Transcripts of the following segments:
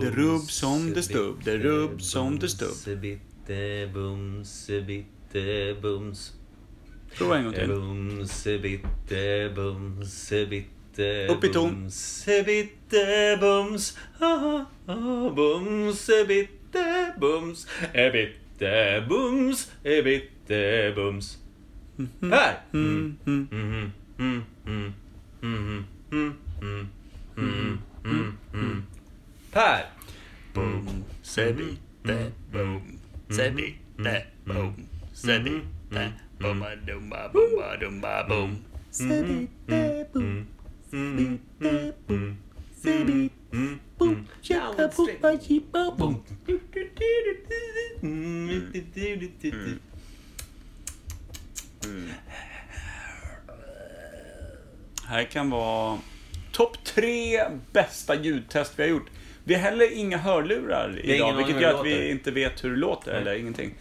Det rubb som det stubb, det rubb som det stubb. Bumse-bitte, bumse-bitte, bums. Prova en gång till. Bumse-bitte, bumse-bitte, Upp i ton. Bumse-bitte, bums. Bumse-bitte, bums. E-bitte, bums. E-bitte, bums. Här! Mm, mm. Mhm, Per! Boom, bitte, boom, se bitte, boom, se bitte, bomba dumba bomba dumba boom. Se bitte, boom, bitte, boom, bitte, boom, chippa bomba chippa boom. Här kan vara topp tre bästa ljudtest vi har gjort. Vi har heller inga hörlurar idag, vilket gör att vi inte vet hur det låter, eller ingenting.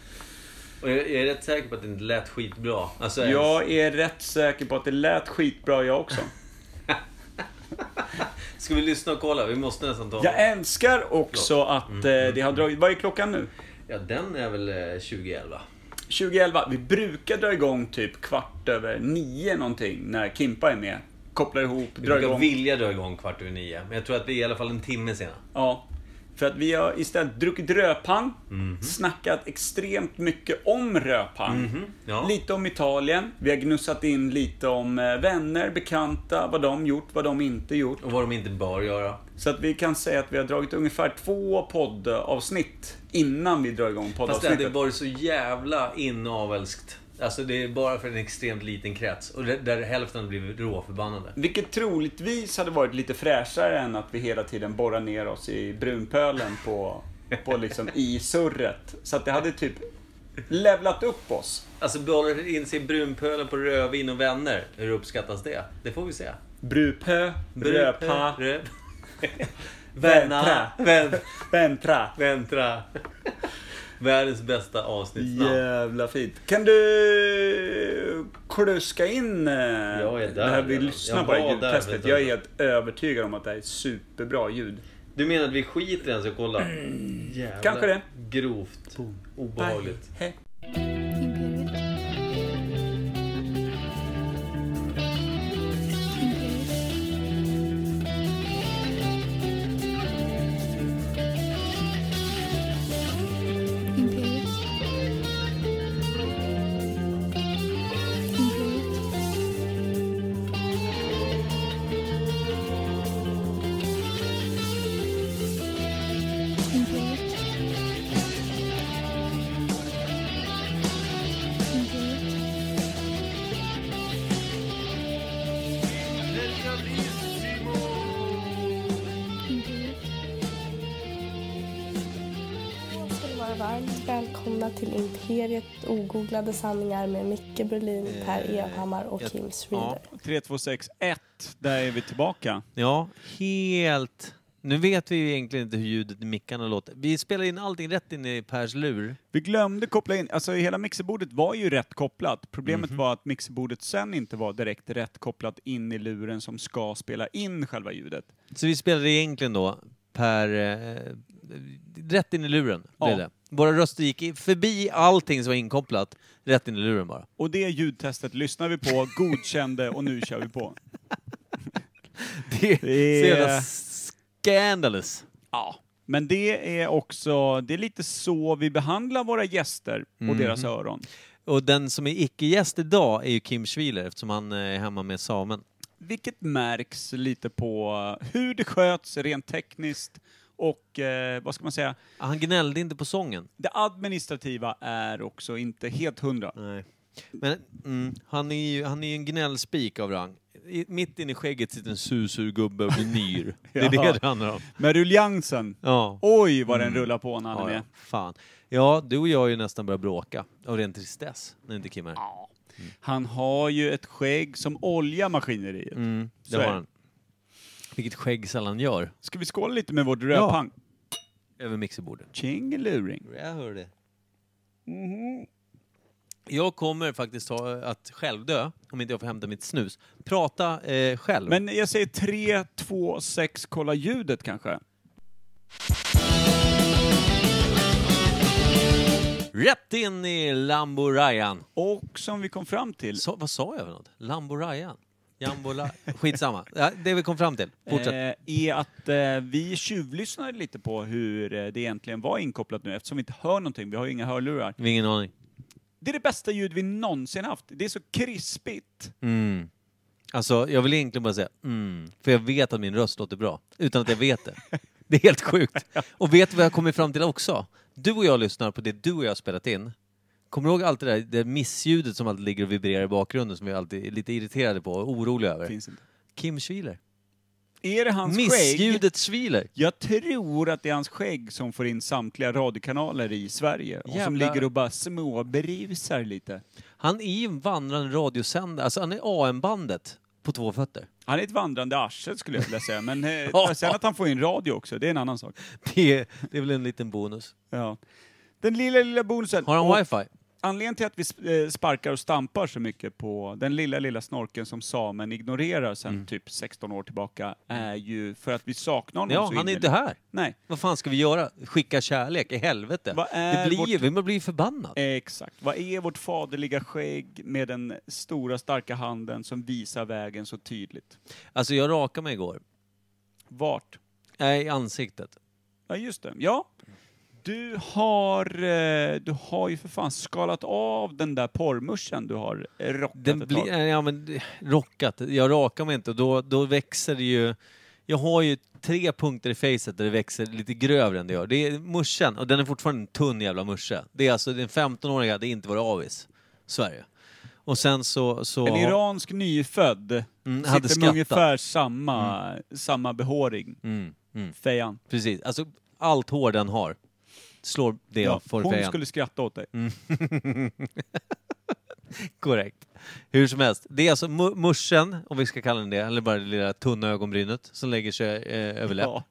Och jag är rätt säker på att det inte lät skitbra. Alltså, Jag är rätt säker på att det lät skitbra jag också. Ska vi lyssna och kolla? Vi måste nästan ta... Jag älskar också att eh, det har dragit... Vad är klockan nu? Ja, den är väl eh, 2011. 2011. Vi brukar dra igång typ kvart över nio någonting när Kimpa är med. Kopplar ihop, Vi drar brukar igång. vilja dra igång kvart över nio. Men jag tror att vi är i alla fall en timme sena. Ja. För att vi har istället druckit rödpang, Mhm. snackat extremt mycket om rödpang. ja. Lite om Italien. Vi har gnussat in lite om eh, vänner, bekanta, vad de gjort, vad de inte gjort. Och vad de inte bör göra. Så att vi kan säga att vi har dragit ungefär två poddavsnitt innan vi drar igång Fast det hade poddavsnittet. varit så jävla inavelskt. Alltså det är bara för en extremt liten krets. Och där, hälften blivit råförbannade. Vilket troligtvis hade varit lite fräschare än att vi hela tiden borrar ner oss i brunpölen på, på liksom i surret. Så att det hade typ levlat upp oss. Alltså behåller in sig i brunpölen på rödvin och vänner. Hur uppskattas det? Det får vi se. Brupö, röpa, Röp. Väntra. Vänna. Vän, väntra. väntra. Världens bästa avsnittsnamn. Jävla fint. Kan du kluska in eh, Jag är där det här vi lyssnar på ljudtestet? Jag är helt övertygad om att det här är superbra ljud. Du menar att vi skiter i ens att kolla? Jävla Kanske det. Grovt. Obehagligt. Hej. Imperiet. Välkomna till Imperiet ogooglade sanningar med Micke Berlin, Per Evhammar och jag- Kim ja. Schreeder. 3, 2, 6, 1. Där är vi tillbaka. Ja, helt... Nu vet vi ju egentligen inte hur ljudet i mickarna låter. Vi spelar in allting rätt in i Pers lur. Vi glömde koppla in, alltså hela mixerbordet var ju rätt kopplat. Problemet Mhm. var att mixerbordet sen inte var direkt rätt kopplat in i luren som ska spela in själva ljudet. Så vi spelade egentligen då per... Eh, rätt in i luren. Ja. Blev det. Våra röster gick förbi allting som var inkopplat, rätt in i luren bara. Och det ljudtestet lyssnar vi på, godkände och nu kör vi på. Det är så jävla scandalous. Ja. Men det är också, det är lite så vi behandlar våra gäster och Mhm. deras öron. Och den som är icke-gäst idag är ju Kim Schwiler eftersom han är hemma med samen. Vilket märks lite på hur det sköts rent tekniskt och, eh, vad ska man säga, Han gnällde inte på sången. det administrativa är också inte helt hundra. Nej. Men mm, han är ju han är ju en gnällspik av rang. I, mitt inne i skägget sitter en sur gubbe och blir nyr. Det är det det handlar om. Men ruljansen, Ja. oj vad den rullar på när han är med. fan. Ja, du och jag har ju nästan börjat bråka av ren tristess när inte Kim är här. Han har ju ett skägg som oljar maskineriet. Mm, Så det är har det. han. Vilket skägg sällan gör. Ska vi skåla lite med vårt Ja. rödpang? Ja. Över mixerbordet. Tjingeluring. Jag hör det. Mm-hmm. Jag kommer faktiskt ha att självdö om inte jag får hämta mitt snus. Prata eh, själv. Men jag säger 3, 2, 6, kolla ljudet kanske. Rätt in i Lamborajan. Och som vi kom fram till, Sa- vad sa jag för något? Lamborajan? Jambola... Skitsamma. Ja, det vi kom fram till. Fortsätt. eh, är att eh, vi tjuvlyssnade lite på hur eh, det egentligen var inkopplat nu eftersom vi inte hör någonting. Vi har ju inga hörlurar. Vi har ingen aning. Det är det bästa ljud vi någonsin haft. Det är så krispigt. Mm. Alltså, jag vill egentligen bara säga mm, för jag vet att min röst låter bra, utan att jag vet det. Det är helt sjukt. Och vet du vad jag har kommit fram till också? Du och jag lyssnar på det du och jag har spelat in. Kommer du ihåg allt det där det missljudet som alltid ligger och vibrerar i bakgrunden som vi alltid är lite irriterade på och oroliga över? Finns inte. Kim Schwiler. Är det hans skägg? Missljudet Schwiler. Jag tror att det är hans skägg som får in samtliga radiokanaler i Sverige och som Jävla- ligger och bara småbrusar lite. Han är ju en vandrande radiosändare, alltså han är AM-bandet på två fötter. Han är ett vandrande arsel skulle jag vilja säga, men eh, sen att han får in radio också, det är en annan sak. Det är, det är väl en liten bonus. Ja. Den lilla, lilla bonusen. Har han Och wifi? Anledningen till att vi eh, sparkar och stampar så mycket på den lilla, lilla snorken som samen ignorerar sedan typ 16 år tillbaka är ju för att vi saknar honom Ja, så han är inte här. Nej, Vad fan ska vi göra? Skicka kärlek? I helvete? Vad är det blir vårt- ju, vi blir förbannad. exakt. Vad är vårt faderliga skägg med den stora starka handen som visar vägen så tydligt? Alltså jag rakade mig igår. Vart? Nej, i ansiktet. Ja, just det. Ja. Du har, eh, du har ju för fan skalat av den där porrmuschen du har rockat Den ett blir, tag. ja men, rockat. Jag rakar mig inte och då, då växer det ju... Jag har ju tre punkter i facet där det växer lite grövre än det gör. Det är muschen, och den är fortfarande en tunn jävla musche. Det är alltså, det är en 15-åring hade inte varit avis. Sverige. Och sen så... så En iransk nyfödd Mm, sitter med ungefär samma, samma behåring. Mm, mm, Fejan. precis. Alltså, allt hår den har slår det Ja, jag får hon skulle skratta åt dig. Korrekt. Hur som helst, det är alltså mu- muschen, om vi ska kalla den det, eller bara det lilla tunna ögonbrynet som lägger sig eh, över läpp. Ja.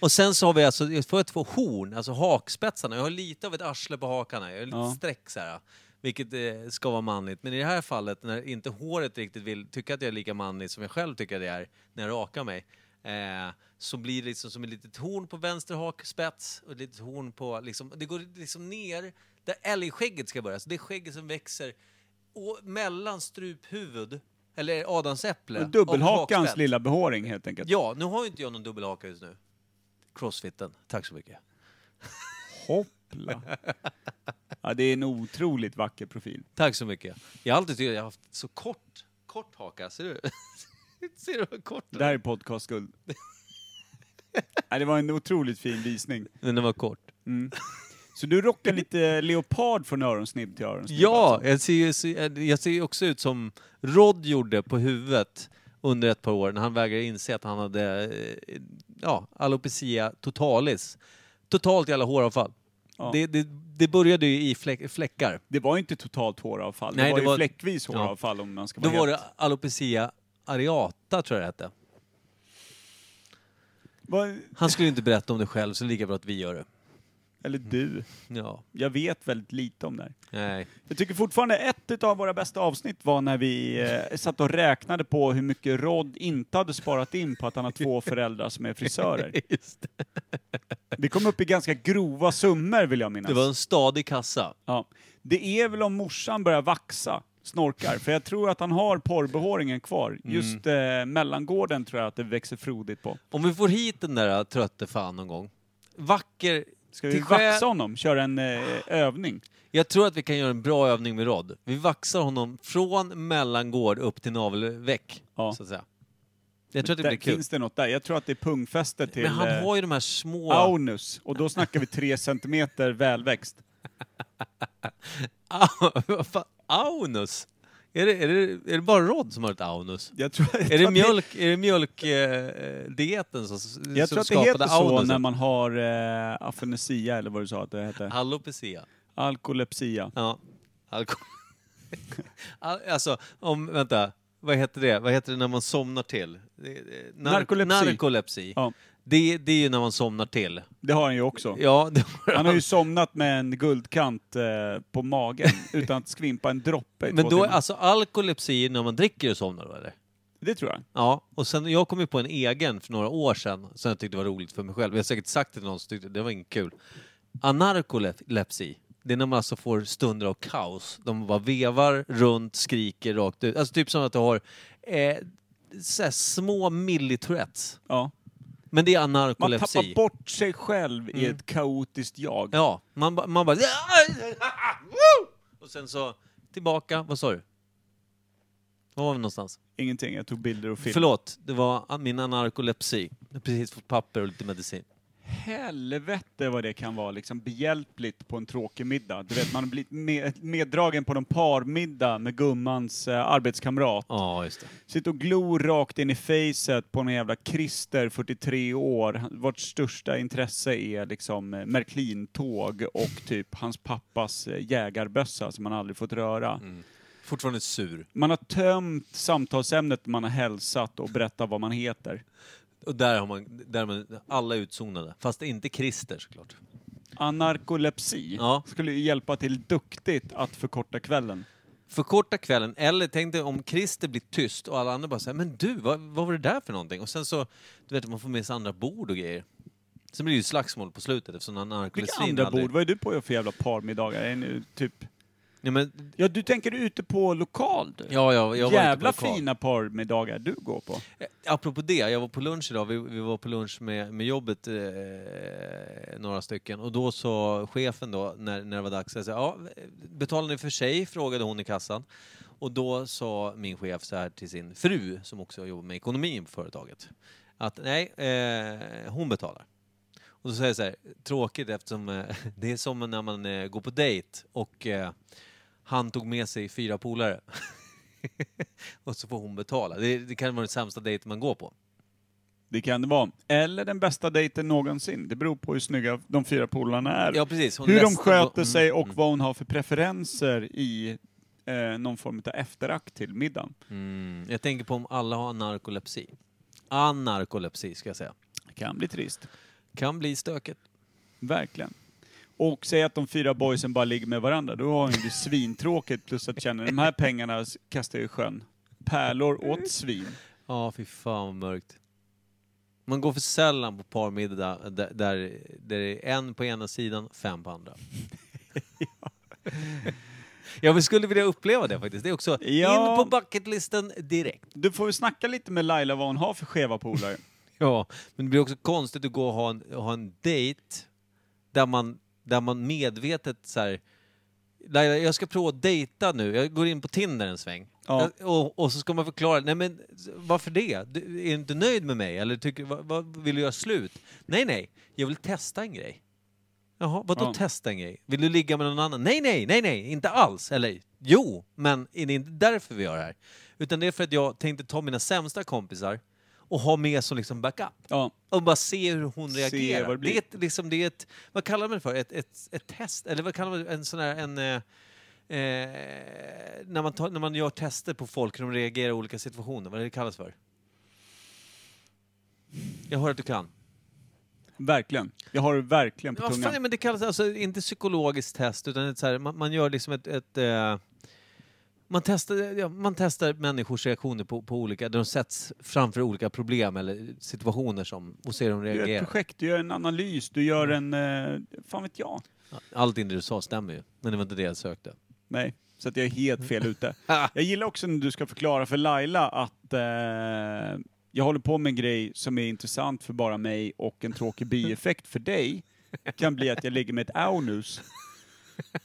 Och sen så har vi alltså, för att få horn, alltså hakspetsarna, jag har lite av ett arsle på hakarna, jag har lite Ja. streck så här. Vilket eh, ska vara manligt. Men i det här fallet, när inte håret riktigt vill tycka att jag är lika manlig som jag själv tycker att det är när jag rakar mig, eh, så blir det liksom som ett litet horn på vänster hakspets och ett litet horn på, liksom, det går liksom ner där älgskägget ska börja. Så det är skägget som växer och mellan struphuvud, eller adamsäpple, och Dubbelhakans lilla behåring helt enkelt. Ja, nu har ju inte jag någon dubbelhaka just nu. Crossfitten. Tack så mycket. Hoppla. Ja, det är en otroligt vacker profil. Tack så mycket. Jag har alltid tyckt att jag har haft så kort, kort haka. Ser du? Ser du vad kort Det här är podcastguld. Nej, det var en otroligt fin visning. Den var kort. Mm. Så du rockar lite leopard från öronsnibb till öronsnibb? Ja, alltså. jag ser, ju, jag ser också ut som Rod gjorde på huvudet under ett par år när han vägrade inse att han hade eh, ja, alopecia totalis. Totalt jävla håravfall. Ja. Det, det, det började ju i fläck, fläckar. Det var ju inte totalt håravfall, Nej, det var det ju var- fläckvis Ja. håravfall om man ska Då vara var helt... det alopecia areata, tror jag det hette. Han skulle inte berätta om det själv, så det är lika bra att vi gör det. Eller du. Ja, Jag vet väldigt lite om det här. nej. Jag tycker fortfarande ett av våra bästa avsnitt var när vi eh, satt och räknade på hur mycket Rod inte hade sparat in på att han har två föräldrar som är frisörer. Just det. Vi kom upp i ganska grova summor vill jag minnas. det var en stadig kassa. ja. det är väl om morsan börjar vaxa, snorkar, för jag tror att han har porrbehåringen kvar. Mm. Just eh, mellangården tror jag att det växer frodigt på. Om vi får hit den där trötte fan någon gång. Vacker. Ska vi Till vaxa honom? Köra en eh, övning? Jag tror att vi kan göra en bra övning med Rod. Vi vaxar honom från mellangård upp till navelväck. Ja. Så att säga. Jag tror att det Där, blir kul. finns det något där? Jag tror att det är pungfäste till Men han eh, har ju de här små... Aunus, och då snackar vi tre centimeter välväxt. Aunus? Är det, är, det, är det bara Rod som har ett aunus? Jag tror, jag Är det mjölk, är det mjölkdieten som, som Jag tror att det heter så när man har eh, afenesia, eller vad du sa att det hette. Alopecia. Alkolepsia. Ja. Alko- Al- alltså, om, vänta. Vad heter det? Vad heter det när man somnar till? Nar- Narkolepsi. Narkolepsi. Ja. Det, det är ju när man somnar till. Det har han ju också. Ja, det har Han har ju somnat med en guldkant eh, på magen utan att skvimpa en droppe i Men två då är timmar. alltså alkolepsi när man dricker och somnar då, eller? Det tror jag. Ja, och sen jag kom ju på en egen för några år sedan som jag tyckte var roligt för mig själv. Jag har säkert sagt det till någon som tyckte det var inget kul. Anarkolepsi, det är när man alltså får stunder av kaos. De bara vevar runt, skriker rakt ut. Alltså typ som att du har eh, så här små millitourettes. Ja. Men det är Man tappar bort sig själv i Mm. ett kaotiskt jag. Ja, man, ba- man bara... Och sen så tillbaka, vad sa du? Var var vi någonstans? Ingenting, jag tog bilder och film. Förlåt, det var min anarkolepsi. Jag har precis fått papper och lite medicin. Helvete vad det kan vara liksom behjälpligt på en tråkig middag. Du vet, man har blivit med, meddragen på någon parmiddag med gummans eh, arbetskamrat. Ja, just det. Sitter och glor rakt in i facet på en jävla Christer, 43 år, Han- vars största intresse är liksom eh, Märklin-tåg och typ hans pappas eh, jägarbössa som man aldrig fått röra. Fortfarande sur. Man har tömt samtalsämnet man har hälsat och berättat vad man heter. Och där har man, där är man alla utzonade. Fast inte Christer såklart. Anarkolepsi Ja. skulle ju hjälpa till duktigt att förkorta kvällen. Förkorta kvällen, eller tänk dig om Christer blir tyst och alla andra bara säger men du, vad, vad var det där för någonting? Och sen så, du vet, man får med sig andra bord och grejer. Sen blir det ju slagsmål på slutet eftersom Vilka anarkolepsin andra aldrig- bord? Vad är du på för jävla parmiddagar? Är ni typ... Ja, men, Ja, du tänker ute på lokal du? ja, ja, jag var Jävla ute på lokal. fina parmiddagar du går på. Eh, Apropå det, jag var på lunch idag, vi, vi var på lunch med, med jobbet, eh, några stycken, och då sa chefen då, när, när det var dags, jag sa, ja, betalar ni för sig? frågade hon i kassan. Och då sa min chef så här till sin fru, som också jobbar med ekonomin på företaget, att nej, eh, hon betalar. Och så säger jag så här, tråkigt eftersom eh, det är som när man eh, går på dejt och eh, han tog med sig fyra polare. och så får hon betala. Det, det kan vara den sämsta dejten man går på. Det kan det vara. Eller den bästa dejten någonsin. Det beror på hur snygga de fyra polarna är. Ja, precis. Hon hur de sköter mm, sig och mm, vad hon har för preferenser i eh, någon form av efterakt till middagen. Mm. Jag tänker på om alla har narkolepsi. Anarkolepsi ska jag säga. Det kan bli trist. Kan bli stökigt. Verkligen. Och säg att de fyra boysen bara ligger med varandra, då har ju det svintråkigt plus att känna de här pengarna kastar jag i sjön. Pärlor åt svin. Ja, fy fan vad mörkt. Man går för sällan på parmiddag där, där, där det är en på ena sidan, fem på andra. Jag vill- skulle vilja uppleva det faktiskt. Det är också Ja. in på bucketlisten direkt. Du får väl snacka lite med Laila vad hon har för skeva polare. Ja, men det blir också konstigt att gå och ha en, ha en dejt där man, där man medvetet så här. Laila, jag ska prova att dejta nu. Jag går in på Tinder en sväng. Ja. Jag- Och, och så ska man förklara, nej men varför det? Du, är du inte nöjd med mig? Eller tycker, vad, vad, vill du göra slut? Nej, nej, jag vill testa en grej. Jaha, vadå Ja. testa en grej? Vill du ligga med någon annan? Nej, nej, nej, nej, inte alls. Eller jo, men är det inte därför vi gör det här? Utan det är för att jag tänkte ta mina sämsta kompisar och ha med som liksom backup. Ja. Och bara se hur hon Se reagerar. vad det det, är ett, liksom, det är ett, vad kallar man det för? Ett, ett, ett test? Eller vad kallar man det? En sån här, en... Eh, eh, när, man tar, när man gör tester på folk, hur de reagerar i olika situationer. Vad är det kallas för? Jag hör att du kan. Verkligen. Jag har det verkligen på Ja, tungan. fan, men det kallas alltså inte psykologiskt test, utan ett så här, man, man gör liksom ett... ett eh, man testar, ja, man testar människors reaktioner på, på olika, de sätts framför olika problem eller situationer som, och ser hur de Du gör ett reagerar. projekt, du gör en analys, du gör en... Eh, fan vet jag. Allt det du sa stämmer ju, men det var inte det jag sökte. Nej, så att jag är helt fel ute. Jag gillar också när du ska förklara för Laila att eh, jag håller på med en grej som är intressant för bara mig och en tråkig bieffekt för dig kan bli att jag ligger med ett aunus.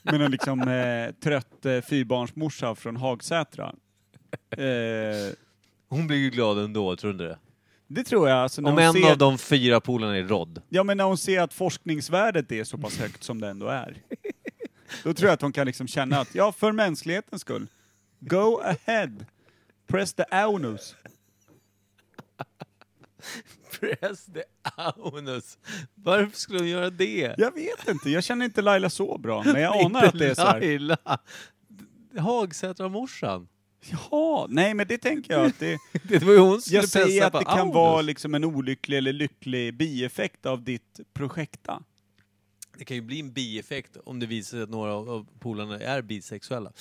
Med en liksom eh, trött eh, fyrbarnsmorsa från Hagsätra. Eh, Hon blir ju glad ändå, tror du inte det? det tror jag. Alltså, när Om hon en ser, av de fyra polarna är Rod. Ja, men när hon ser att forskningsvärdet är så pass högt som det ändå är. Då tror jag att hon kan liksom känna att, ja, för mänsklighetens skull, go ahead, press the aunus. Press the anus. Varför skulle hon göra det? Jag vet inte, jag känner inte Laila så bra, men jag anar att det är så här. Laila. Hagsätra-morsan. Jaha, nej men det tänker jag att det, Det var ju hon som skulle jag säger att på det kan anus. vara liksom en olycklig eller lycklig bieffekt av ditt projekta. Det kan ju bli en bieffekt om det visar sig att några av- polarna är bisexuella.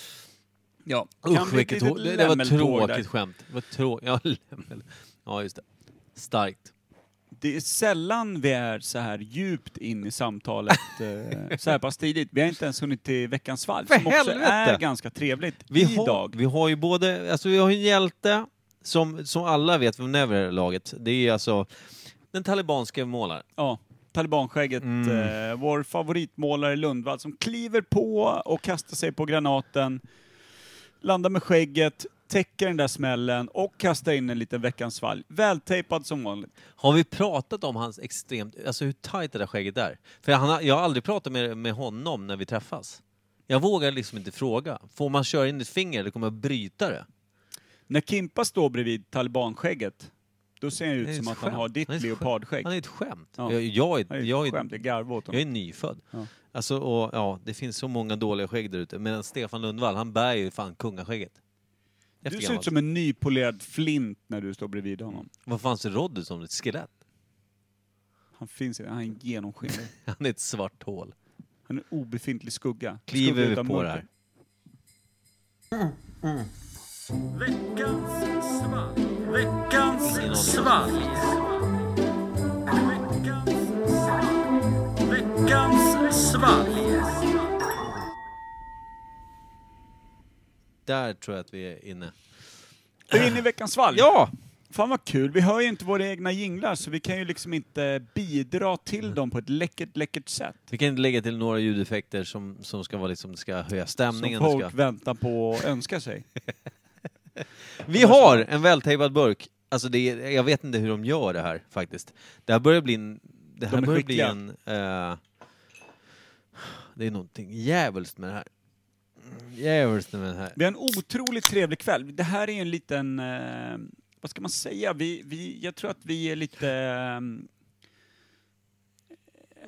Ja, Usch, vilket. Det, det var tråkigt där. skämt. Det var trå ja, lämmel. ja, just det. Starkt. Det är sällan vi är så här djupt in i samtalet eh, så här pass tidigt. Vi har inte ens hunnit till veckans valg, För som också helvete! är ganska trevligt Vi har, idag. vi har ju både, alltså vi har ju en hjälte som, som alla vet vem är vid det här laget. Det är alltså den talibanska målaren. Ja, talibanskägget, Mm. eh, vår favoritmålare Lundvall som kliver på och kastar sig på granaten, landar med skägget, täcker den där smällen och kastar in en liten veckans svalg. Vältejpad som vanligt. Har vi pratat om hans extremt, alltså hur tajt det där skägget är? För han, har- jag har aldrig pratat med, med honom när vi träffas. Jag vågar liksom inte fråga. Får man köra in ett finger eller kommer jag bryta det? När Kimpa står bredvid talibanskägget, då ser han ut som att han skämt. har ditt Han leopardskägg. Han är ett skämt. Ja. Jag, jag, Han är, är jag, är, skämt, det är jag är nyfödd. Ja. Alltså, och, ja, det finns så många dåliga skägg där ute. Medan Stefan Lundvall, han bär ju fan kungaskägget. Du ser ut som en nypolerad flint när du står bredvid honom. Vad fan ser Roddy som? Ett skelett? Han finns i- han är genomskinlig. Han är ett svart hål. Han är en obefintlig skugga. Kliver Skugga vi på det här? Ingen aning. Där tror jag att vi är inne. Är vi inne i veckans svalg? Ja! Fan vad kul, vi hör ju inte våra egna jinglar så vi kan ju liksom inte bidra till dem på ett läckert, läckert sätt. Vi kan inte lägga till några ljudeffekter som, som ska vara liksom, det ska höja Som stämningen. Det folk ska... väntar på och önskar sig. Vi har en vältejpad burk. Alltså det är, jag vet inte hur de gör det här faktiskt. Det här börjar bli en... Det här De är börjar bli skickliga. en... eh, det är någonting djävulskt med det här. Djävulskt med här. Vi har en otroligt trevlig kväll. Det här är en liten, eh, vad ska man säga, vi, vi, jag tror att vi är lite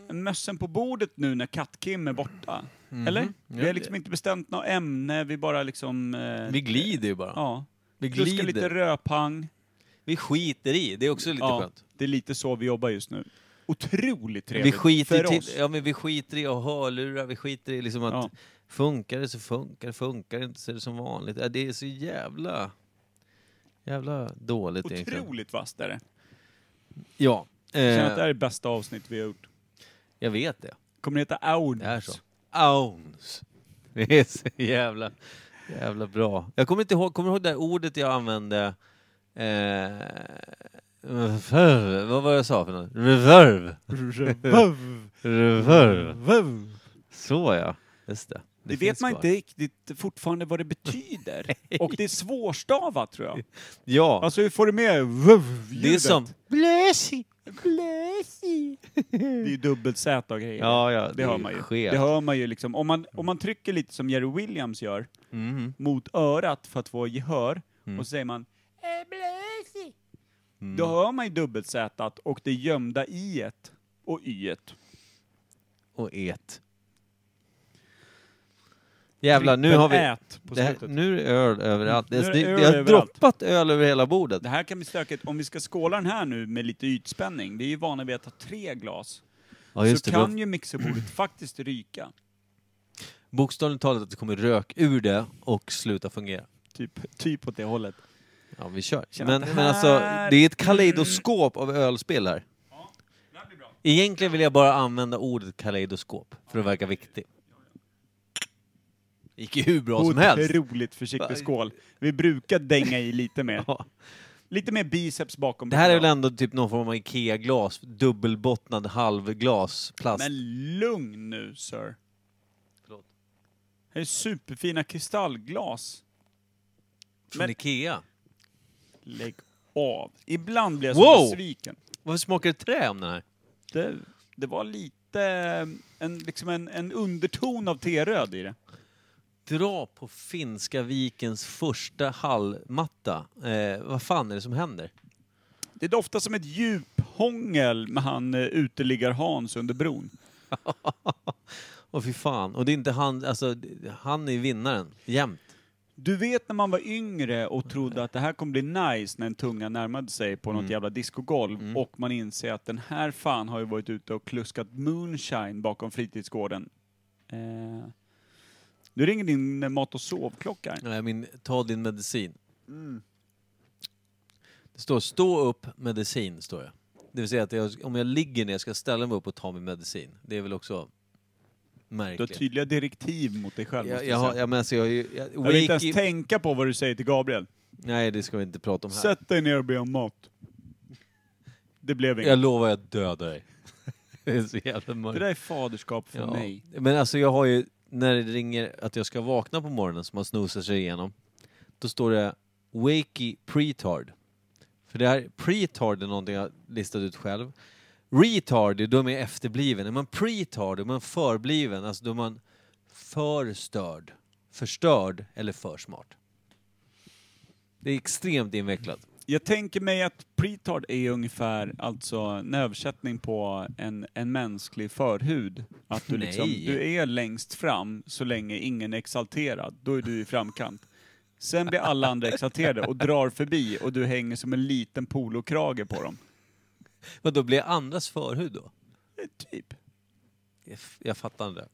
eh, mössen på bordet nu när Katt-Kim är borta. Eller? Vi Mhm. Ja, har liksom inte bestämt något ämne, vi bara liksom... Eh, Vi glider ju bara. Ja. vi lite glider. röpang. Vi skiter i. Det är också lite Ja, skönt. det är lite så vi jobbar just nu. Otroligt Vi trevligt skiter, för oss. till, ja, men vi skiter i att ha hörlurar, vi skiter i liksom att Ja. Funkar det så funkar det, funkar det inte så är det som vanligt. Ja, Det är så jävla, jävla dåligt egentligen. Otroligt vasst är det. Ja, Jag känner att det eh, här är det bästa avsnitt vi har gjort. jag vet det. Kommer det heta Aun? Det är så. Auns. Det är så jävla, jävla bra. Jag kommer inte ihåg, kommer ihåg det där ordet jag använde? Eh, vad var det jag sa för något? Reverv. Reverv. Så ja, just det. Det, finns vet man kvar. inte riktigt fortfarande vad det betyder. Och det är svårstavat tror jag. Ja, Alltså hur får du med vuv det är som... Blösi. Det är dubbelt Z och grejer. Ja, ja, det, det hör man ju. skevt. Det hör man ju liksom. Om man, om man trycker lite som Jerry Williams gör, Mhm. mot örat för att få gehör, Mm. och så säger man Mm. Då hör man ju dubbelt Z och det gömda i et och y Och et. Jävlar, nu har vi... Ät på Det här, slutet. nu är det öl överallt. Nu är Det, det det, öl det har överallt. droppat öl över hela bordet. Det här kan bli stökigt. Om vi ska skåla den här nu med lite ytspänning, vi är ju vana vid att ha tre glas, Ja, just så det. kan Kan... ju mixerbordet faktiskt ryka. Bokstavligt talat att det kommer rök ur det och sluta fungera. Typ, typ åt det hållet. Ja, vi kör. Känner Men, att det men alltså, här- det är ett kaleidoskop av ölspel här. Egentligen vill jag bara använda ordet kaleidoskop för att verka viktig. Gick ju hur bra som helst. Otroligt försiktig skål. Vi brukar dänga i lite mer. Ja. Lite mer biceps bakom. Det här är väl ändå typ någon form av IKEA-glas, dubbelbottnad halvglas, plast. Men lugn nu, sir. Förlåt. Det är superfina kristallglas. Från men- IKEA. Lägg av. Ibland blir jag så Wow! besviken. Varför smakar det trä om den här? Det, det var lite en, liksom en, en underton av teröd i det. Dra på finska vikens första hallmatta. Eh, vad fan är det som händer? Det doftar som ett djuphångel med han eh, uteliggar-Hans under bron. Och fy fan. Och det är inte han, alltså han är vinnaren, jämt. Du vet när man var yngre och trodde att det här kommer bli nice när en tunga närmade sig på något Mm. jävla discogolv Mm. och man inser att den här fan har ju varit ute och kluskat moonshine bakom fritidsgården. Eh, du ringer din mat och sovklocka. Nej, min, ta din medicin. Det står stå upp medicin, står det. Det vill säga att jag, om jag ligger ner ska jag ställa mig upp och ta min medicin. Det är väl också Du har märkligt. tydliga direktiv mot dig själv. Jag, jag, jag har, säga. jag, men alltså, jag, jag, jag, vill inte ens wakey- tänka på vad du säger till Gabriel. Nej, det ska vi inte prata om här. Sätt dig ner och be om mat. Det blev inget. Jag lovar jag dödar dig. det är så jävla Det mörkt. där är faderskap för Ja. mig. Men alltså jag har ju, när det ringer att jag ska vakna på morgonen som man snosar sig igenom, då står det Wakey Pretard. För det här, pretard är någonting jag listat ut själv. Retard, är då är man efterbliven. Är man pretard, är man förbliven. Alltså då är man förstörd, förstörd eller för smart. Det är extremt invecklat. Jag tänker mig att pretard är ungefär alltså en översättning på en, en mänsklig förhud. Att du liksom, Nej. du är längst fram så länge ingen är exalterad. Då är du i framkant. Sen blir alla andra exalterade och drar förbi och du hänger som en liten polokrage på dem. Men då blir jag andras förhud då? Eh, Typ. Jag, jag fattar inte.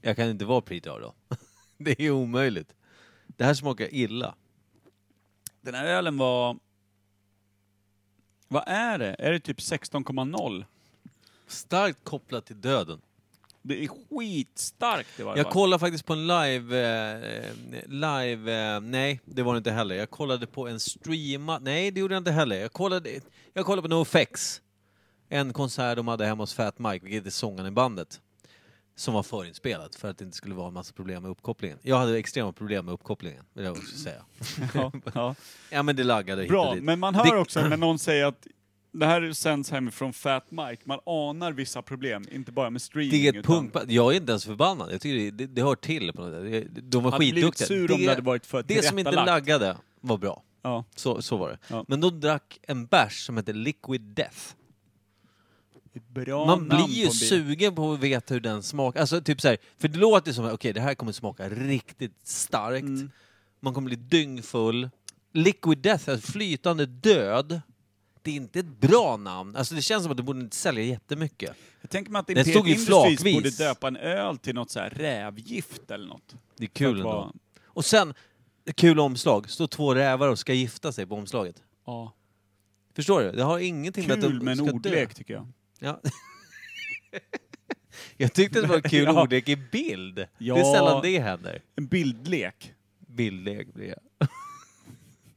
Jag kan inte vara pretard då. Det är omöjligt. Det här smakar illa. Den här ölen var... Vad är det? Är det typ 16,0 Starkt kopplat till döden. Det är skitstarkt i varje Jag fall. kollade faktiskt på en live... Eh, live... Eh, nej, det var det inte heller. Jag kollade på en streama... Nej, det gjorde jag inte heller. Jag kollade, jag kollade på NoFX. En konsert de hade hemma hos Fat Mike, vilket är sångaren i bandet. Som var förinspelat för att det inte skulle vara en massa problem med uppkopplingen. Jag hade extrema problem med uppkopplingen, vill jag också säga. ja, ja. Ja men det laggade hit Bra, dit. men man hör Det- också när någon säger att det här sänds hemifrån Fat Mike, man anar vissa problem, inte bara med streaming. Det är ett utan- punkband. Jag är inte ens förbannad. Jag tycker det, det, det hör till på något sätt. De var skitduktiga. sur om det hade varit för det som inte laggade var bra. Ja. Så, så var det. Ja. Men de drack en bärs som heter Liquid Death. Bra Man blir ju på sugen på att veta hur den smakar. Alltså typ så här, för det låter som att okej, det här kommer smaka riktigt starkt. Mm. Man kommer bli dyngfull. Liquid Death, alltså flytande död. Det är inte ett bra namn. Alltså det känns som att det borde inte sälja jättemycket. Jag tänker mig att stod Imperiet Industries flakvis. borde döpa en öl till något så här rävgift eller något. Det är kul ändå. vara- Och sen, kul omslag. Står två rävar och ska gifta sig på omslaget. Ja. Förstår du? Det har ingenting med att Kul de med en ska ordlek dö. tycker jag. Ja. Jag tyckte det var en kul Ja. ordlek i bild. Det är Ja. sällan det händer. En bildlek. Bildlek blir jag.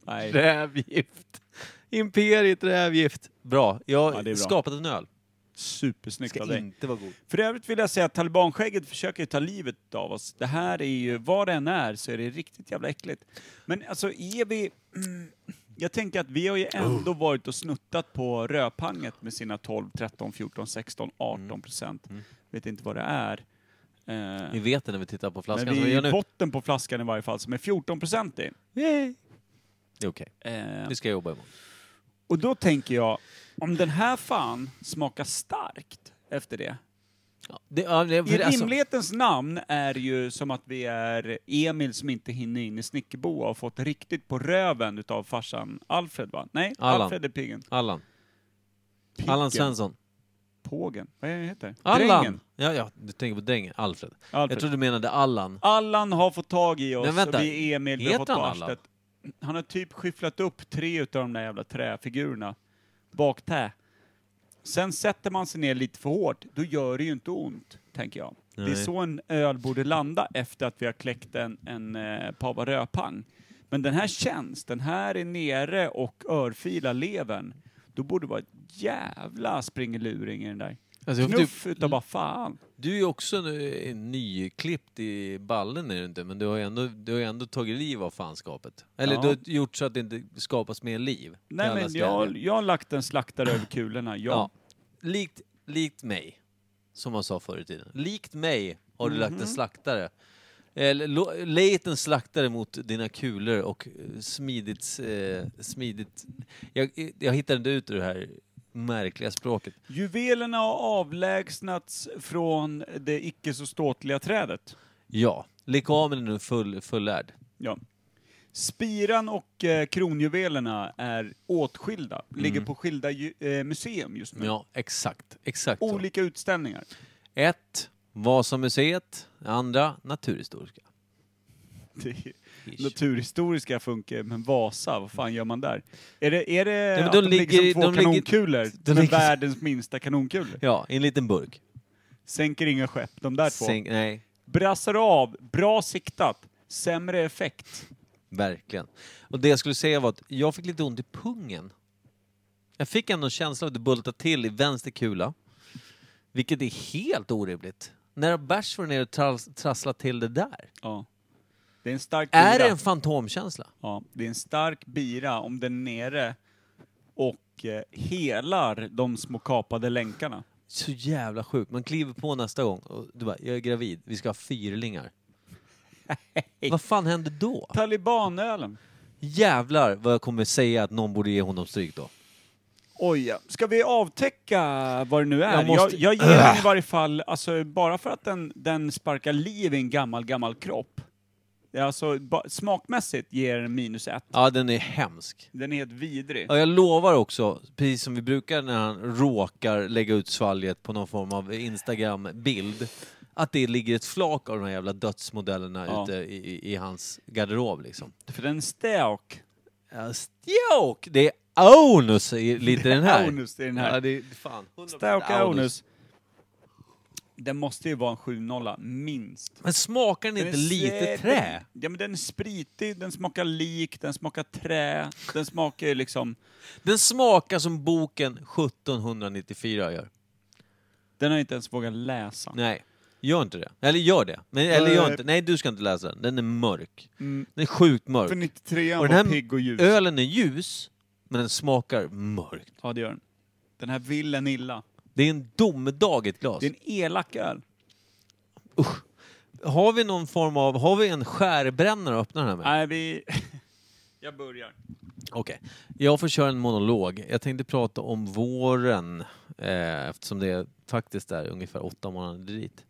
Nej. Rävgift. Imperiet rävgift. Bra. Jag har Ja, skapat en öl. Supersnyggt Ska av dig. inte vara god. För övrigt vill jag säga att talibanskägget försöker ta livet av oss. Det här är ju, vad det än är, så är det riktigt jävla äckligt. Men alltså, är vi... Mm, jag tänker att vi har ju ändå varit och snuttat på rödpanget med sina 12, 13, 14, 16, 18 procent. Mm. Vet inte vad det är. Eh, Vi vet det när vi tittar på men flaskan som vi är i botten på flaskan i varje fall, som är 14 procent i. Yay. Det är okej. Eh, Det ska jag jobba imorgon. och då tänker jag, om den här fan smakar starkt efter det, det, ja, det, I alltså, rimlighetens namn är ju som att vi är Emil som inte hinner in i Snickerboa och fått riktigt på röven utav farsan Alfred va? Nej, Allan. Alfred är piggen. Allan. Piggen. Allan Svensson. Pågen. Vad heter? Allan! Drängen. Ja, ja, du tänker på drängen. Alfred. Alfred. Jag trodde du menade Allan. Allan har fått tag i oss Men vänta, och vi är Emil, vi har fått på arslet. Han har typ skyfflat upp tre utav de där jävla träfigurerna. Baktä. Sen sätter man sig ner lite för hårt, då gör det ju inte ont, tänker jag. Det är Nej. så en öl borde landa efter att vi har kläckt en, en eh, pava rödpang. Men den här känns, den här är nere och örfilar levern. Då borde det vara ett jävla springeluring i den där. Alltså, får Knuff typ, utav bara fan. Du är också nu nyklippt i ballen är du inte, men du har ju ändå, du har ändå tagit liv av fanskapet. Eller Ja. du har gjort så att det inte skapas mer liv. Nej men jag, jag har lagt en slaktare över kulorna, ja. Ja. Likt, likt mig, som man sa förr i tiden. Likt mig har du lagt en Mhm. slaktare. Eller lejt en slaktare mot dina kulor och eh, smidigt... Eh, smidigt jag, jag hittade inte ut ur det här märkliga språket. Juvelerna har avlägsnats från det icke så ståtliga trädet. Ja, lekamen är nu full, fullärd. Ja. Spiran och eh, kronjuvelerna är åtskilda, ligger på skilda ju, eh, museum just nu. Mm. Ja, exakt. Exakt så. Olika utställningar. Ett, Vasamuseet. Andra, Naturhistoriska. Naturhistoriska funkar, men Vasa, vad fan gör man där? Är det, är det att de de ligger- ligger som två de ligger- kanonkulor? de med ligger- världens minsta kanonkulor? Ja, i en liten burk. Sänker inga skepp, de där två. Sänk, nej, Brassar av, bra siktat, sämre effekt. verkligen. Och det jag skulle säga var att jag fick lite ont i pungen. Jag fick ändå en känsla av att det bultade till i vänster kula. Vilket är helt orimligt. När har varit nere och tras- trasslat till det där? Ja. Det är en stark bira. Är det en fantomkänsla? Ja, det är en stark bira om den är nere och eh, helar de små kapade länkarna. Så jävla sjukt. Man kliver på nästa gång och du bara, jag är gravid, vi ska ha fyrlingar. Vad fan händer då? Talibanölen. Jävlar vad jag kommer säga att någon borde ge honom stryk då. Oj, ja. Ska vi avtäcka vad det nu är? Jag Jag, måste- jag, ger den i varje fall, alltså bara för att den, den sparkar liv i en gammal, gammal kropp. Det är Alltså, smakmässigt ger den minus ett. Ja, den är hemsk. Den är helt vidrig. Ja, jag lovar också, precis som vi brukar när han råkar lägga ut svalget på någon form av Instagram-bild, att det ligger ett flak av de här jävla dödsmodellerna Ja. ute i, i, i hans garderob liksom. För den stök. Ja, Stjåk! Det är onus i lite den här. Onus i den här. Ja, det är fan. 100% Stök onus. Den måste ju vara en 7-0, minst. Men smakar den Den inte lite trä? Ja men den är spritig, den smakar lik, den smakar trä, den smakar ju liksom... Den smakar som boken 1794 gör. Den har jag inte ens vågat läsa. Nej, gör inte det. Eller gör det. Men, eller gör Nej. inte. Nej, du ska inte läsa den. Den är mörk. Mm. Den är sjukt mörk. För 93 Och var den här pigg och ljus. Ölen är ljus, men den smakar mörkt. Ja det gör den. Den här vill en illa. Det är en domedag i ett glas. Det är en elak öl. Har vi någon form av, har vi en skärbrännare att öppna den här med? Nej vi... jag börjar. Okej. Jag får köra en monolog. Jag tänkte prata om våren, eh, eftersom det faktiskt är ungefär åtta månader dit.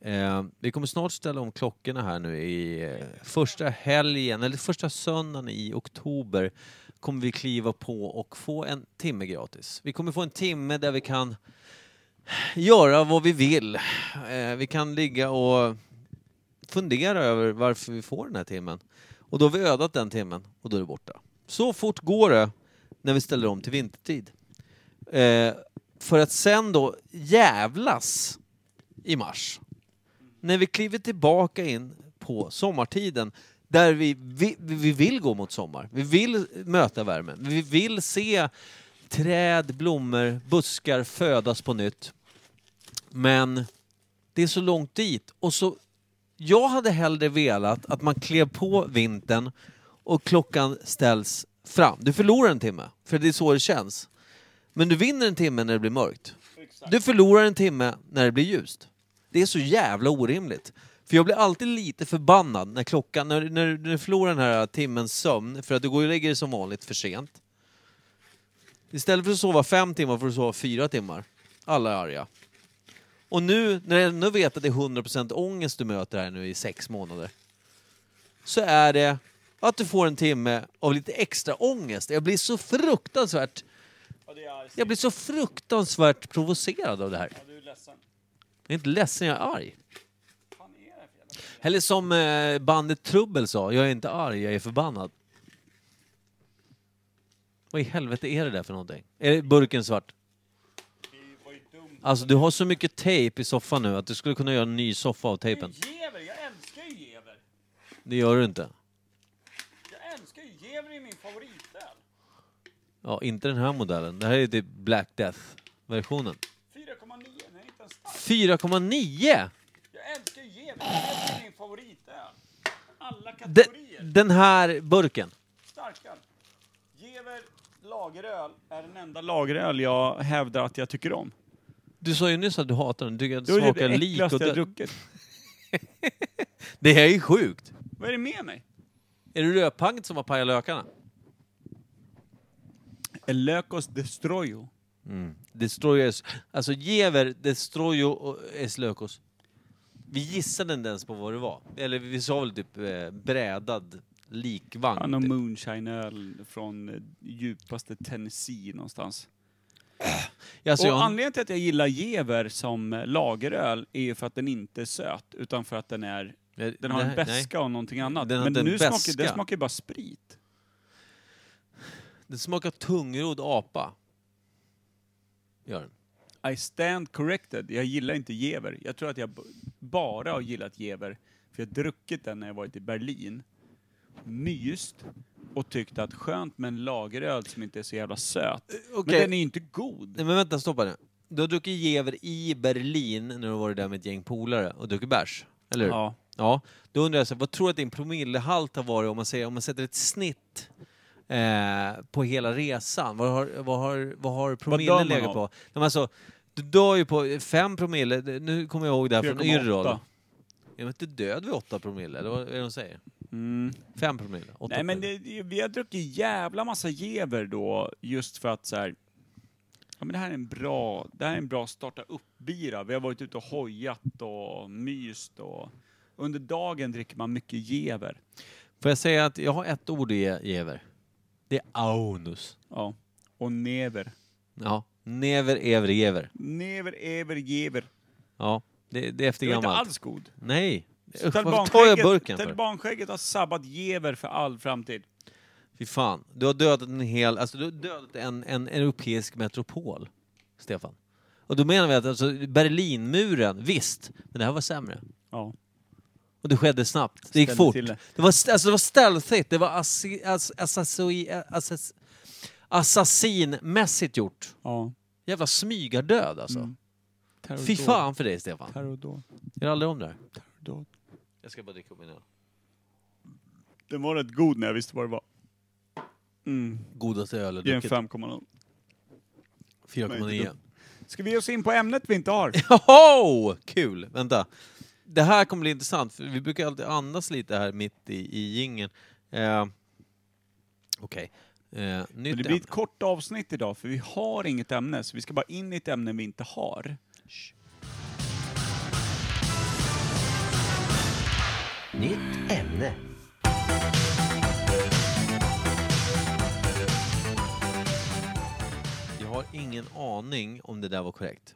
Eh, vi kommer snart ställa om klockorna här nu i eh, första helgen, eller första söndagen i oktober kommer vi kliva på och få en timme gratis. Vi kommer få en timme där vi kan göra vad vi vill. Eh, vi kan ligga och fundera över varför vi får den här timmen. Och då har vi ödat den timmen och då är det borta. Så fort går det när vi ställer om till vintertid. Eh, för att sen då jävlas i mars. När vi kliver tillbaka in på sommartiden där vi, vi, vi vill gå mot sommar. Vi vill möta värmen. Vi vill se träd, blommor, buskar födas på nytt. Men det är så långt dit. Och så, jag hade hellre velat att man klev på vintern och klockan ställs fram. Du förlorar en timme, för det är så det känns. Men du vinner en timme när det blir mörkt. Du förlorar en timme när det blir ljust. Det är så jävla orimligt. För jag blir alltid lite förbannad när klockan, när, när, när du förlorar den här timmens sömn, för att du går och lägger dig som vanligt för sent. Istället för att sova fem timmar får du sova fyra timmar. Alla är arga. Och nu, när jag ändå vet att det är 100% ångest du möter här nu i sex månader, så är det att du får en timme av lite extra ångest. Jag blir så fruktansvärt, jag blir så fruktansvärt provocerad av det här. du är ledsen. Jag är inte ledsen, jag är arg. Eller som eh, bandet Trubbel sa, jag är inte arg, jag är förbannad. Vad i helvete är det där för någonting? Är burken svart? Alltså du har så mycket tejp i soffan nu att du skulle kunna göra en ny soffa av tejpen. Gever, jag älskar ju Gever. Det gör du inte. Jag älskar ju Gever i min favoritöl. Ja, inte den här modellen. Det här är typ Black Death-versionen. 4,9, den är inte ens stark. 4,9! Jag älskar ju Gever är min favoritöl. Alla De, kategorier. den här burken. Starköl. Gever lageröl är den enda lageröl jag hävdar att jag tycker om. Du sa ju nyss att du hatar den. Du tycker att Det det är det smakar lik äckligaste och jag druckit. Det här är ju sjukt. Vad är det med mig? Är det rödpanget som har pajat lökarna? El Lökos Destroyo. Mm. Destroyers. Alltså Gever, Destroyo och Eslökos. Vi gissade inte ens på vad det var. Eller vi sa väl typ eh, brädad likvagn. Han har typ. moonshine-öl från eh, djupaste Tennessee någonstans. Alltså, och jag, anledningen till att jag gillar Gever som eh, lageröl är ju för att den inte är söt, utan för att den är Den har en beska och någonting annat. Den Men inte en nu smakar, den smakar ju bara sprit. Den smakar tungrodd apa. Gör den. I stand corrected. Jag gillar inte Jever. Jag tror att jag b- bara har gillat Jever för jag har druckit den när jag varit i Berlin. Myst och tyckt att skönt med en lageröl som inte är så jävla söt. Men okej. den är ju inte god. Nej men vänta, stoppa nu. Du har druckit Jever i Berlin när du har varit där med ett gäng polare och druckit bärs, eller hur? Ja. Ja, då undrar jag så, här, vad tror du att din promillehalt har varit om man, säger, om man sätter ett snitt eh, på hela resan? Vad har, vad har, vad har promillen man legat på? Men alltså, du dör ju på fem promille, nu kommer jag ihåg det här från 4,8. Yrrol. Ja, men du död vid åtta promille, eller vad är det de säger? Mm. Fem promille? Åtta Nej men det, vi har druckit jävla massa Jever då, just för att så här. Ja men det här är en bra, det här är en bra starta upp-bira. Vi har varit ute och hojat och myst och under dagen dricker man mycket Jever. Får jag säga att jag har ett ord i Jever? Det är aunus. Ja. Och never. Ja, never ever jever. Never ever Jever. Ja, det, det är efter Det var inte gammalt. alls god. Nej. Usch, Varför tar jag burken för? Talibanskägget har sabbat Jever för all framtid. Fy fan. Du har dödat en hel, alltså du har dödat en, en europeisk metropol, Stefan. Och då menar vi att alltså, Berlinmuren, visst, men det här var sämre. Ja. Och det skedde snabbt. Det gick Ställde fort. till det. Det var, st- alltså, det var stealthigt, det var assi, ass, assasoi, assass, assassinmässigt gjort. Ja. Jävla smygardöd alltså. Mm. Terrordåd. Fy fan för dig Stefan. Terrordåd. Gör aldrig om det här. Terrordåd. Jag ska bara dricka upp min öl. Den var rätt god när jag visste vad det var. Mm. Godaste öl jag Ge en druckit. 5,0. 4,9. Ska vi ge oss in på ämnet vi inte har? Joho! Kul! Vänta. Det här kommer bli intressant, för vi brukar alltid andas lite här mitt i, i jingeln. Eh, Okej. Eh, Men nytt det blir ämne. ett kort avsnitt idag för vi har inget ämne, så vi ska bara in i ett ämne vi inte har. Nytt ämne. Jag har ingen aning om det där var korrekt.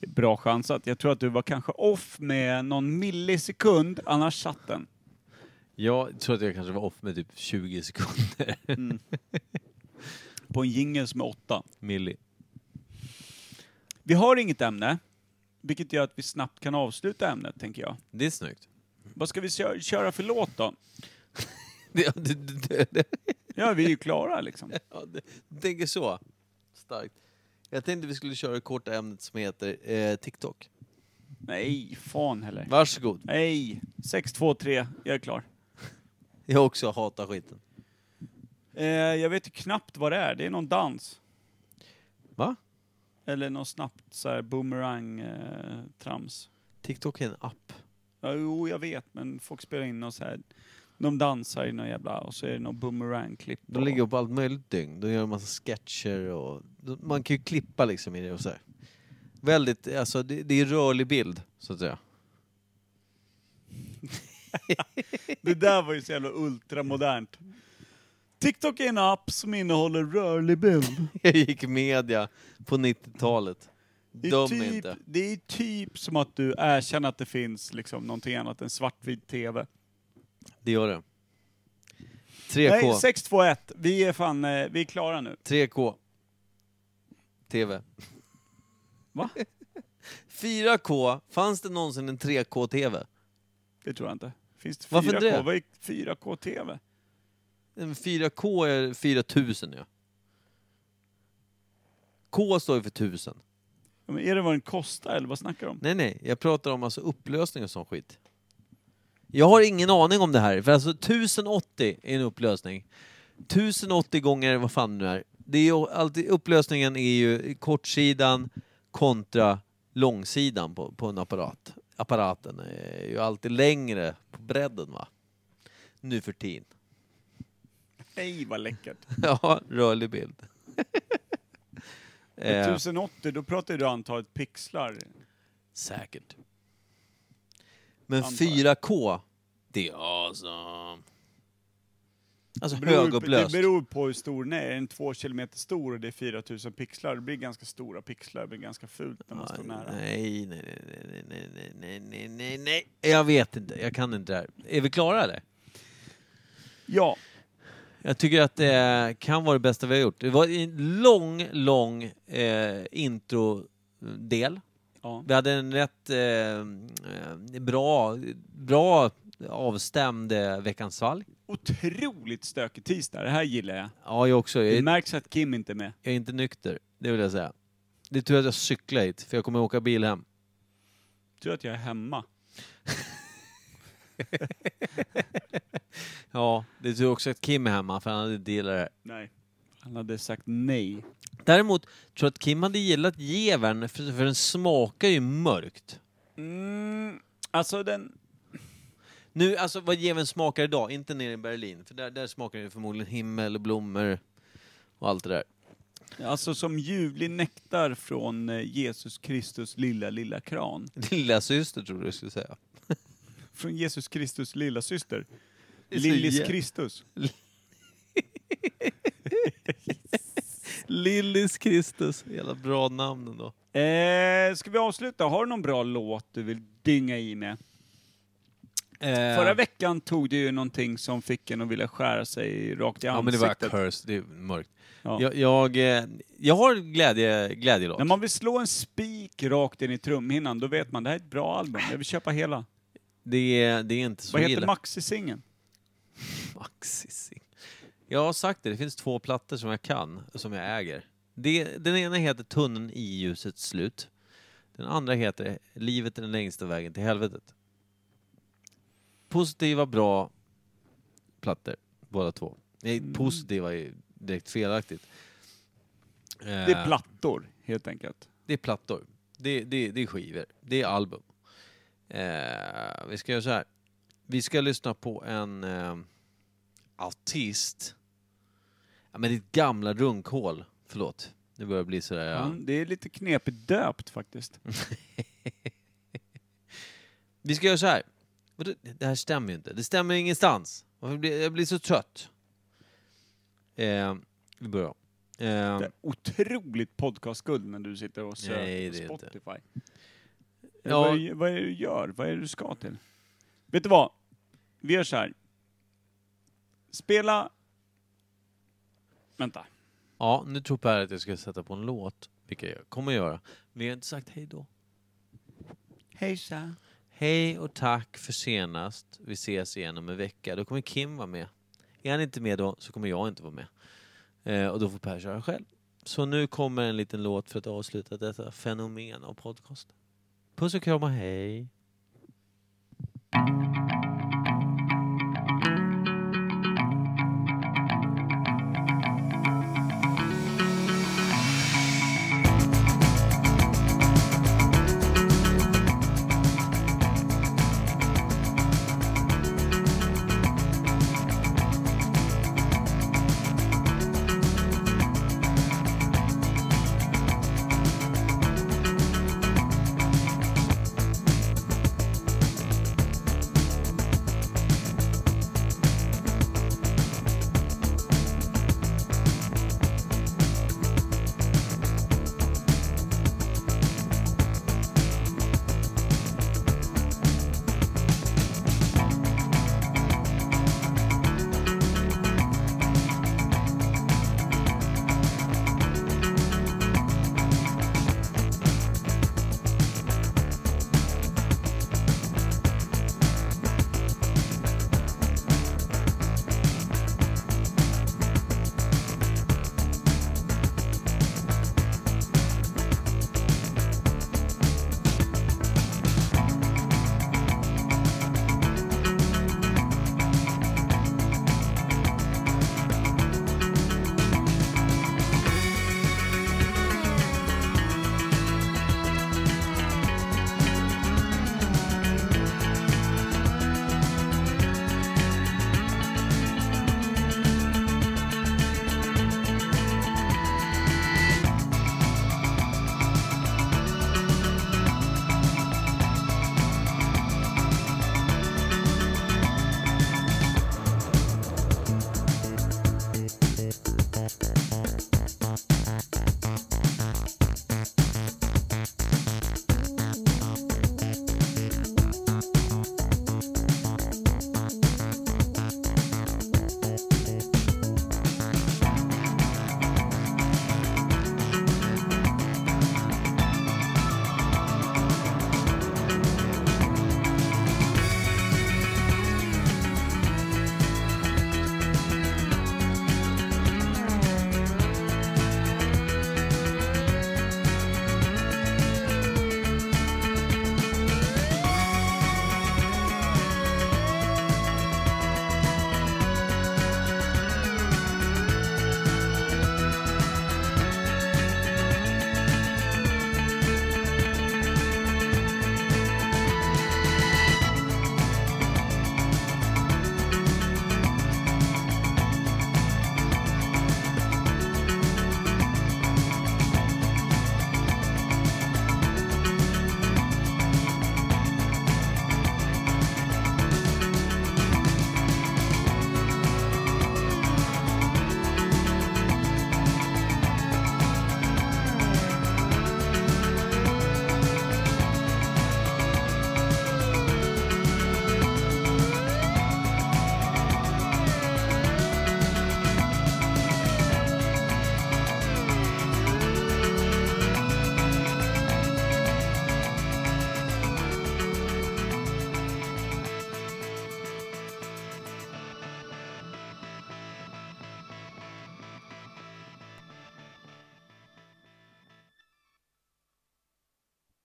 Bra chansat. Jag tror att du var kanske off med någon millisekund, annars satt den. Jag tror att jag kanske var off med typ 20 sekunder. På en jingel som är åtta. Milli. Vi har inget ämne, vilket gör att vi snabbt kan avsluta ämnet, tänker jag. Det är snyggt. Vad ska vi kö- köra för låt då? Det, det, det, det, Ja, vi är ju klara liksom. ja, det, tänker så. Starkt. Jag tänkte vi skulle köra det korta ämnet som heter eh, TikTok. Nej, fan heller. Varsågod. Nej, 6, 2, 3, jag är klar. Jag också hatar skiten. Eh, jag vet knappt vad det är, det är någon dans. Va? Eller någon snabbt så här boomerang-trams. TikTok är en app. ja, jo, jag vet, men folk spelar in och så här. De dansar i någon jävla, och så är det någon boomerang-klipp. De lägger upp allt möjligt dygn. De gör en massa sketcher och... Man kan ju klippa liksom i det och så här. Väldigt, alltså det, det är rörlig bild, så att säga. Det där var ju så jävla ultramodernt. TikTok är en app som innehåller rörlig bild. Jag gick media på 90-talet. Det är, Döm typ, inte. det är typ som att du erkänner att det finns liksom någonting annat än svartvit TV. Det gör det. 3K. Nej, 621. Vi är fan, eh, vi är klara nu. 3K. TV. Va? 4K. Fanns det någonsin en 3K-TV? Det tror jag inte. Finns det 4K? Varför det? Vad är 4K TV? En 4K är 4000 ja. K står ju för 1000. Ja, men är det vad den kostar eller vad snackar du om? Nej, nej. Jag pratar om alltså upplösning och sån skit. Jag har ingen aning om det här, för alltså 1080 är en upplösning. 1080 gånger vad fan det nu är. Det är ju alltid, upplösningen är ju kortsidan kontra långsidan på, på en apparat. Apparaten är ju alltid längre på bredden va? Nu för tiden. Nej vad läckert. Ja, rörlig bild. Eh, 1080 då pratar du antalet pixlar. Säkert. Men Antar jag. 4K, det är awesome. Alltså beror, högupplöst. det beror på hur stor den är. Är den två kilometer stor och det är 4000 pixlar, det blir ganska stora pixlar. Det blir ganska fult när man står nära. Nej, nej, nej, nej, nej, nej, nej, nej, nej. Jag vet inte, jag kan inte det här. Är vi klara eller? Ja. Jag tycker att det kan vara det bästa vi har gjort. Det var en lång, lång eh, introdel. ja. Vi hade en rätt eh, eh, bra, bra avstämd Veckans svalg. Otroligt stökig tisdag. Det här gillar jag. Ja, jag också. Jag Det är, märks att Kim inte är med. jag är inte nykter, det vill jag säga. Det är tur att jag cyklar hit, för jag kommer åka bil hem. Tur att jag är hemma. Ja, det är tur också att Kim är hemma, för han hade inte gillat det här. Nej. Han hade sagt nej. Däremot tror jag att Kim hade gillat gevern, för, för den smakar ju mörkt. Mm, alltså den... Nu, alltså vad gevern smakar idag, inte nere i Berlin, för där, där smakar det förmodligen himmel och blommor och allt det där. Alltså som ljuvlig nektar från eh, Jesus Kristus lilla, lilla kran. Lilla syster tror du jag skulle säga. Från Jesus Kristus lilla syster. Det är så Lillis jä- Kristus. Lillis Kristus. Jävla bra namn ändå. Eh, ska vi avsluta? Har du någon bra låt du vill dynga i med? Eh, Förra veckan tog du ju någonting som fick en att vilja skära sig rakt i Ja men det var ansiktet. curse, det är mörkt. Ja. Jag, jag, eh, jag har glädje, glädjelåt. När man vill slå en spik rakt in i trumhinnan, då vet man det här är ett bra album. Jag vill köpa hela. Det, är, det är inte så Vad heter illa. maxi-singeln? Maxi-sing. Jag har sagt det, det finns två plattor som jag kan, som jag äger. Det, den ena heter Tunneln i ljusets slut. Den andra heter Livet är den längsta vägen till helvetet. Positiva, bra plattor, båda två. Nej, Mm. positiva är direkt felaktigt. Det är Eh, plattor, helt enkelt. Det är plattor. Det, det, det är skivor. Det är album. Eh, vi ska göra så här. Vi ska lyssna på en eh, artist. Ja, men ditt gamla runkhål. Förlåt. Det börjar bli sådär. Ja. Ja. det är lite knepigt döpt faktiskt. Vi ska göra så här. Det här stämmer ju inte. Det stämmer ingenstans. Blir- Jag blir så trött. Eh, vi börjar om. Eh, Det är otroligt podcastguld när du sitter och söker Nej, på det är inte. Spotify. Ja. Vad, är, vad är det du gör? Vad är det du ska till? Vet du vad? Vi gör så här. Spela... Vänta. ja, nu tror Per att jag ska sätta på en låt. Vilket jag kommer göra. Men jag har inte sagt hej då. Hejsa. Hej och tack för senast. Vi ses igen om en vecka. Då kommer Kim vara med. Är han inte med då så kommer jag inte vara med. Eh, och då får Per köra själv. Så nu kommer en liten låt för att avsluta detta fenomen av podcast. Puss och kram och hej.